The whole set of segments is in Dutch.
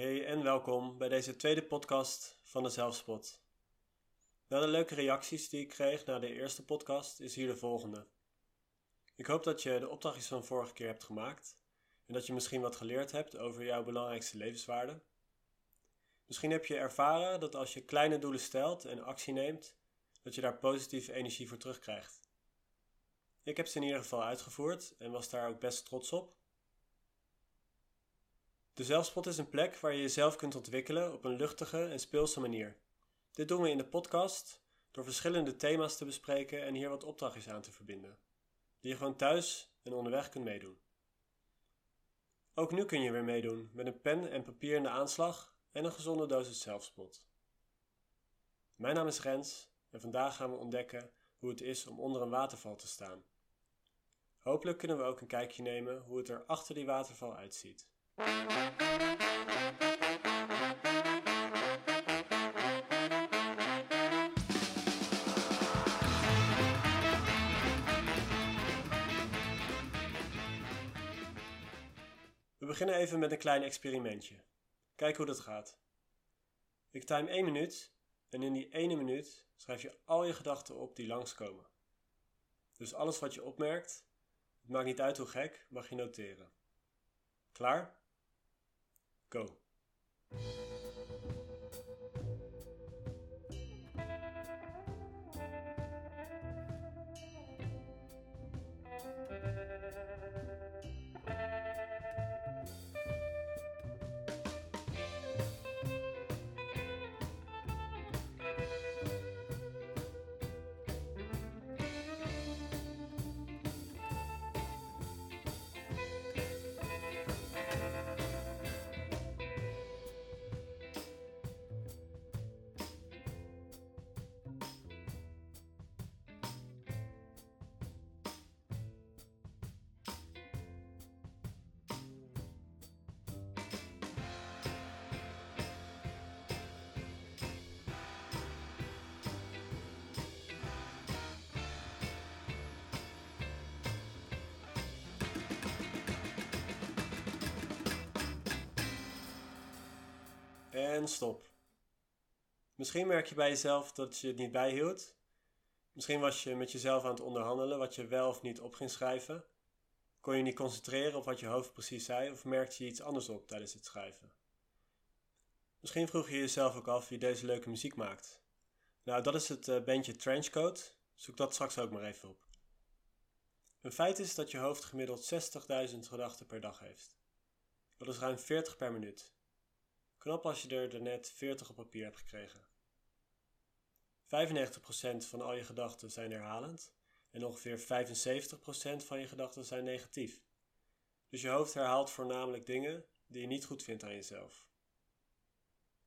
Hey en welkom bij deze tweede podcast van de Zelfspot. Na de leuke reacties die ik kreeg na de eerste podcast is hier de volgende. Ik hoop dat je de opdrachtjes van vorige keer hebt gemaakt en dat je misschien wat geleerd hebt over jouw belangrijkste levenswaarden. Misschien heb je ervaren dat als je kleine doelen stelt en actie neemt, dat je daar positieve energie voor terugkrijgt. Ik heb ze in ieder geval uitgevoerd en was daar ook best trots op. De zelfspot is een plek waar je jezelf kunt ontwikkelen op een luchtige en speelse manier. Dit doen we in de podcast door verschillende thema's te bespreken en hier wat opdrachtjes aan te verbinden, die je gewoon thuis en onderweg kunt meedoen. Ook nu kun je weer meedoen met een pen en papier in de aanslag en een gezonde dosis zelfspot. Mijn naam is Rens en vandaag gaan we ontdekken hoe het is om onder een waterval te staan. Hopelijk kunnen we ook een kijkje nemen hoe het er achter die waterval uitziet. We beginnen even met een klein experimentje. Kijk hoe dat gaat. Ik time 1 minuut en in die ene minuut schrijf je al je gedachten op die langskomen. Dus alles wat je opmerkt, het maakt niet uit hoe gek, mag je noteren. Klaar? Go. En stop. Misschien merk je bij jezelf dat je het niet bijhield. Misschien was je met jezelf aan het onderhandelen wat je wel of niet op ging schrijven. Kon je niet concentreren op wat je hoofd precies zei of merkte je iets anders op tijdens het schrijven. Misschien vroeg je jezelf ook af wie deze leuke muziek maakt. Nou, dat is het uh, bandje Trenchcoat. Zoek dat straks ook maar even op. Een feit is dat je hoofd gemiddeld 60.000 gedachten per dag heeft. Dat is ruim 40 per minuut. Knap als je er net 40 op papier hebt gekregen. 95% van al je gedachten zijn herhalend en ongeveer 75% van je gedachten zijn negatief. Dus je hoofd herhaalt voornamelijk dingen die je niet goed vindt aan jezelf.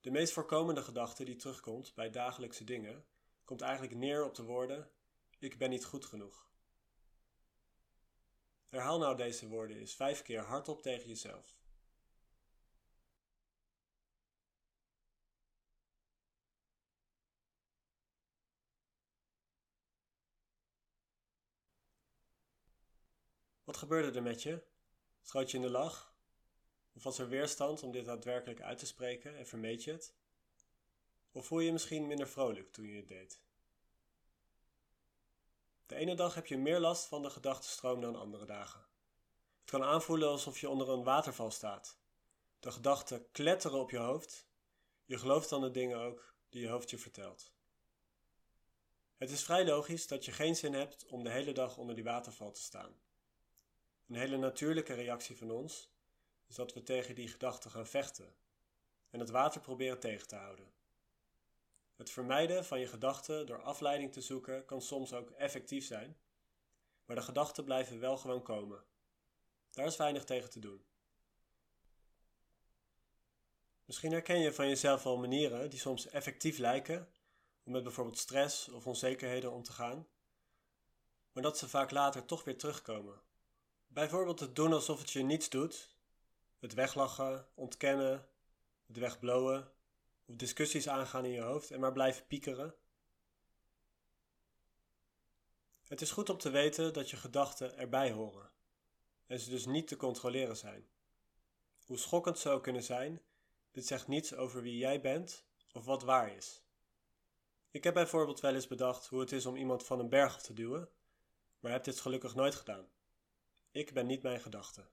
De meest voorkomende gedachte die terugkomt bij dagelijkse dingen komt eigenlijk neer op de woorden: Ik ben niet goed genoeg. Herhaal nou deze woorden eens vijf keer hardop tegen jezelf. Wat gebeurde er met je? Schoot je in de lach? Of was er weerstand om dit daadwerkelijk uit te spreken en vermeed je het? Of voel je je misschien minder vrolijk toen je het deed? De ene dag heb je meer last van de gedachtenstroom dan andere dagen. Het kan aanvoelen alsof je onder een waterval staat. De gedachten kletteren op je hoofd. Je gelooft dan de dingen ook die je hoofd je vertelt. Het is vrij logisch dat je geen zin hebt om de hele dag onder die waterval te staan. Een hele natuurlijke reactie van ons is dat we tegen die gedachten gaan vechten en het water proberen tegen te houden. Het vermijden van je gedachten door afleiding te zoeken kan soms ook effectief zijn, maar de gedachten blijven wel gewoon komen. Daar is weinig tegen te doen. Misschien herken je van jezelf wel manieren die soms effectief lijken om met bijvoorbeeld stress of onzekerheden om te gaan, maar dat ze vaak later toch weer terugkomen Bijvoorbeeld het doen alsof het je niets doet, het weglachen, ontkennen, het wegblowen of discussies aangaan in je hoofd en maar blijven piekeren. Het is goed om te weten dat je gedachten erbij horen en ze dus niet te controleren zijn. Hoe schokkend ze ook kunnen zijn, Dit zegt niets over wie jij bent of wat waar is. Ik heb bijvoorbeeld wel eens bedacht hoe het is om iemand van een berg af te duwen, maar heb dit gelukkig nooit gedaan. Ik ben niet mijn gedachte.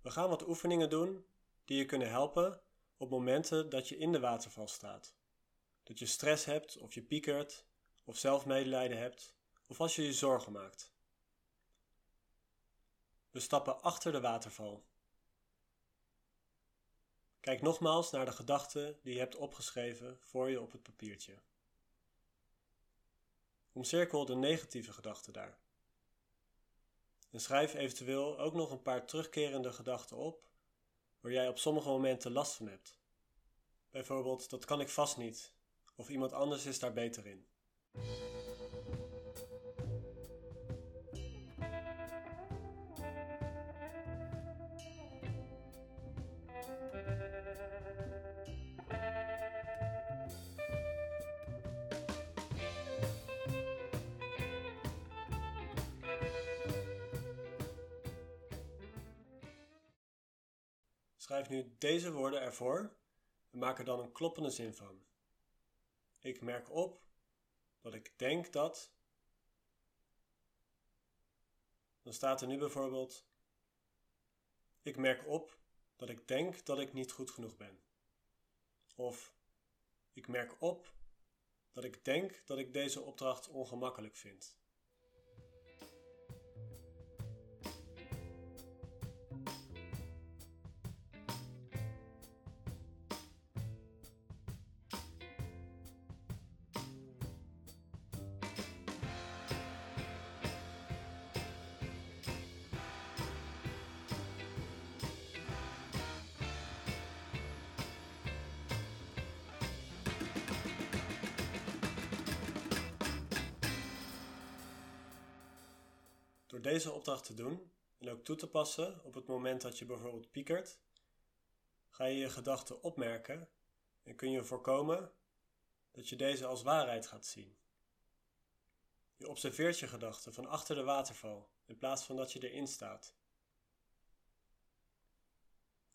We gaan wat oefeningen doen die je kunnen helpen op momenten dat je in de waterval staat. Dat je stress hebt of je piekert of zelfmedelijden hebt of als je je zorgen maakt. We stappen achter de waterval. Kijk nogmaals naar de gedachten die je hebt opgeschreven voor je op het papiertje. Omcirkel de negatieve gedachten daar. En schrijf eventueel ook nog een paar terugkerende gedachten op waar jij op sommige momenten last van hebt. Bijvoorbeeld, dat kan ik vast niet, of iemand anders is daar beter in. Schrijf nu deze woorden ervoor en maak er dan een kloppende zin van. Ik merk op dat ik denk dat. Dan staat er nu bijvoorbeeld: Ik merk op dat ik denk dat ik niet goed genoeg ben. Of ik merk op dat ik denk dat ik deze opdracht ongemakkelijk vind. Deze opdracht te doen en ook toe te passen op het moment dat je bijvoorbeeld piekert, ga je je gedachten opmerken en kun je voorkomen dat je deze als waarheid gaat zien. Je observeert je gedachten van achter de waterval in plaats van dat je erin staat.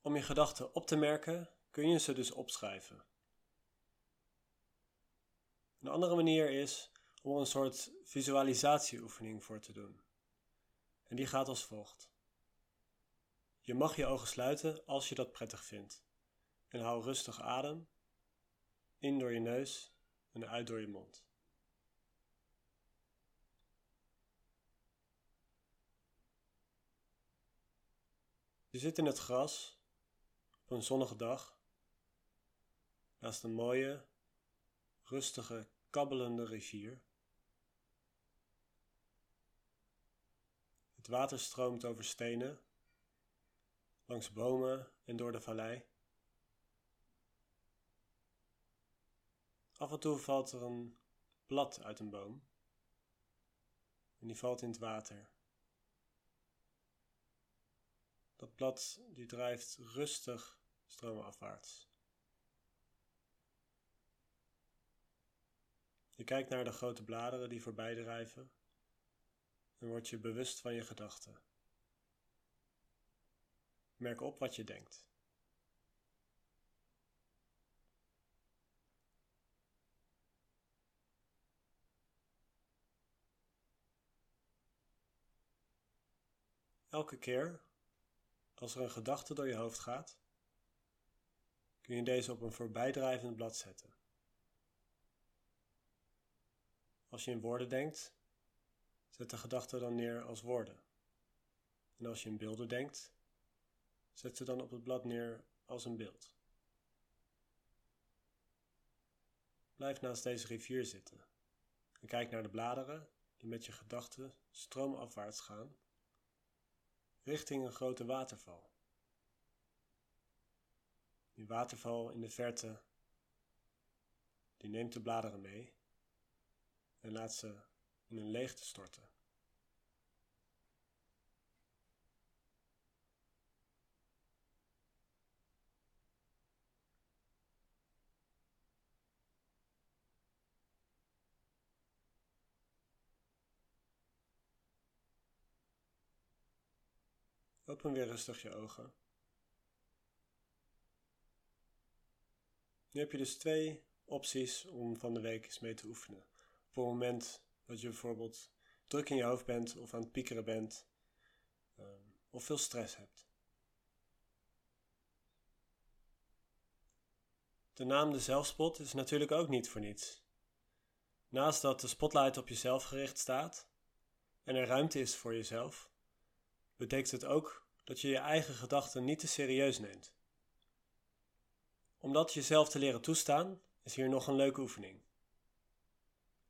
Om je gedachten op te merken kun je ze dus opschrijven. Een andere manier is om een soort visualisatieoefening voor te doen. En die gaat als volgt. Je mag je ogen sluiten als je dat prettig vindt. En hou rustig adem, in door je neus en uit door je mond. Je zit in het gras op een zonnige dag naast een mooie, rustige, kabbelende rivier. Het water stroomt over stenen, langs bomen en door de vallei. Af en toe valt er een blad uit een boom en die valt in het water. Dat blad die drijft rustig stroomafwaarts. Je kijkt naar de grote bladeren die voorbij drijven en word je bewust van je gedachten. Merk op wat je denkt. Elke keer als er een gedachte door je hoofd gaat, kun je deze op een voorbijdrijvend blad zetten. Als je in woorden denkt, Zet de gedachten dan neer als woorden. En als je in beelden denkt, zet ze dan op het blad neer als een beeld. Blijf naast deze rivier zitten en kijk naar de bladeren die met je gedachten stroomafwaarts gaan, richting een grote waterval. Die waterval in de verte, die neemt de bladeren mee en laat ze in een leegte storten. Open weer rustig je ogen. Nu heb je dus twee opties om van de week eens mee te oefenen. Voor het moment dat je bijvoorbeeld druk in je hoofd bent of aan het piekeren bent ehm, of veel stress hebt. De naam de zelfspot is natuurlijk ook niet voor niets. Naast dat de spotlight op jezelf gericht staat en er ruimte is voor jezelf, betekent het ook dat je je eigen gedachten niet te serieus neemt. Om dat jezelf te leren toestaan, is hier nog een leuke oefening.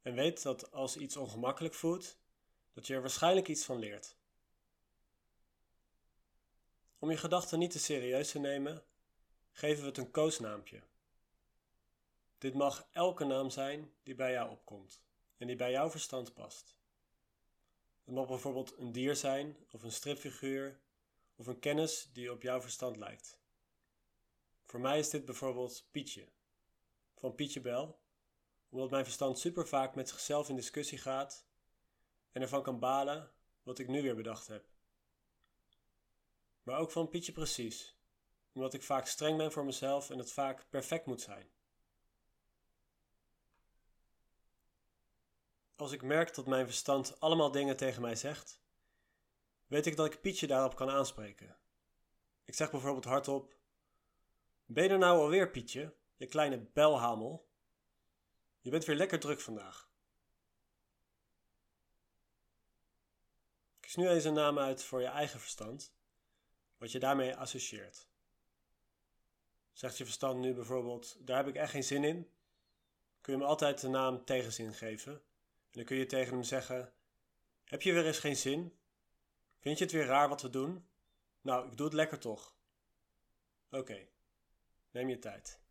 En weet dat als iets ongemakkelijk voelt, dat je er waarschijnlijk iets van leert. Om je gedachten niet te serieus te nemen, geven we het een koosnaampje. Dit mag elke naam zijn die bij jou opkomt en die bij jouw verstand past. Het mag bijvoorbeeld een dier zijn, of een stripfiguur, of een kennis die op jouw verstand lijkt. Voor mij is dit bijvoorbeeld Pietje, van Pietje Bel, omdat mijn verstand super vaak met zichzelf in discussie gaat en ervan kan balen wat ik nu weer bedacht heb. Maar ook van Pietje Precies, omdat ik vaak streng ben voor mezelf en het vaak perfect moet zijn. Als ik merk dat mijn verstand allemaal dingen tegen mij zegt, weet ik dat ik Pietje daarop kan aanspreken. Ik zeg bijvoorbeeld hardop: Ben je er nou alweer, Pietje, je kleine belhamel? Je bent weer lekker druk vandaag. Kies nu eens een naam uit voor je eigen verstand, wat je daarmee associeert. Zegt je verstand nu bijvoorbeeld: Daar heb ik echt geen zin in? Kun je hem altijd de naam tegenzin geven dan kun je tegen hem zeggen: Heb je weer eens geen zin? Vind je het weer raar wat we doen? Nou, ik doe het lekker toch. Oké, neem je tijd.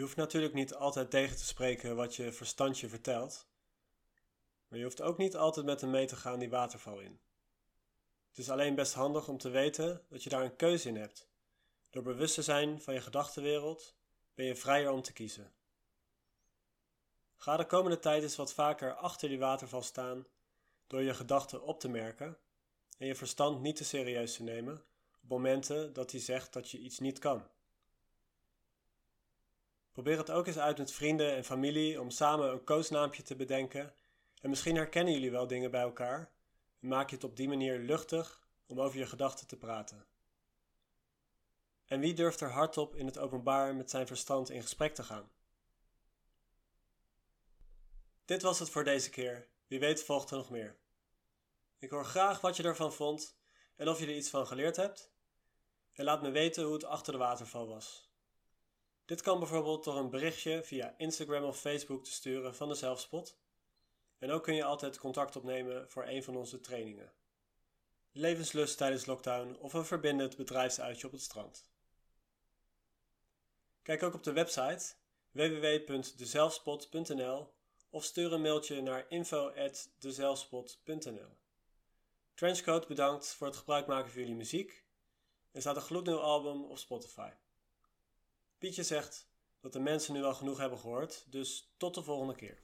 Je hoeft natuurlijk niet altijd tegen te spreken wat je verstand je vertelt, maar je hoeft ook niet altijd met hem mee te gaan die waterval in. Het is alleen best handig om te weten dat je daar een keuze in hebt. Door bewust te zijn van je gedachtenwereld ben je vrijer om te kiezen. Ga de komende tijd eens wat vaker achter die waterval staan door je gedachten op te merken en je verstand niet te serieus te nemen op momenten dat hij zegt dat je iets niet kan. Probeer het ook eens uit met vrienden en familie om samen een koosnaampje te bedenken. En misschien herkennen jullie wel dingen bij elkaar en maak je het op die manier luchtig om over je gedachten te praten. En wie durft er hardop in het openbaar met zijn verstand in gesprek te gaan? Dit was het voor deze keer. Wie weet volgt er nog meer. Ik hoor graag wat je ervan vond en of je er iets van geleerd hebt. En laat me weten hoe het achter de waterval was. Dit kan bijvoorbeeld door een berichtje via Instagram of Facebook te sturen van de Zelfspot. En ook kun je altijd contact opnemen voor een van onze trainingen. Levenslust tijdens lockdown of een verbindend bedrijfsuitje op het strand. Kijk ook op de website www.dezelfspot.nl of stuur een mailtje naar info@dezelfspot.nl. Trenchcoat bedankt voor het gebruik maken van jullie muziek. Er staat een gloednieuw album op Spotify. Pietje zegt dat de mensen nu al genoeg hebben gehoord, dus tot de volgende keer.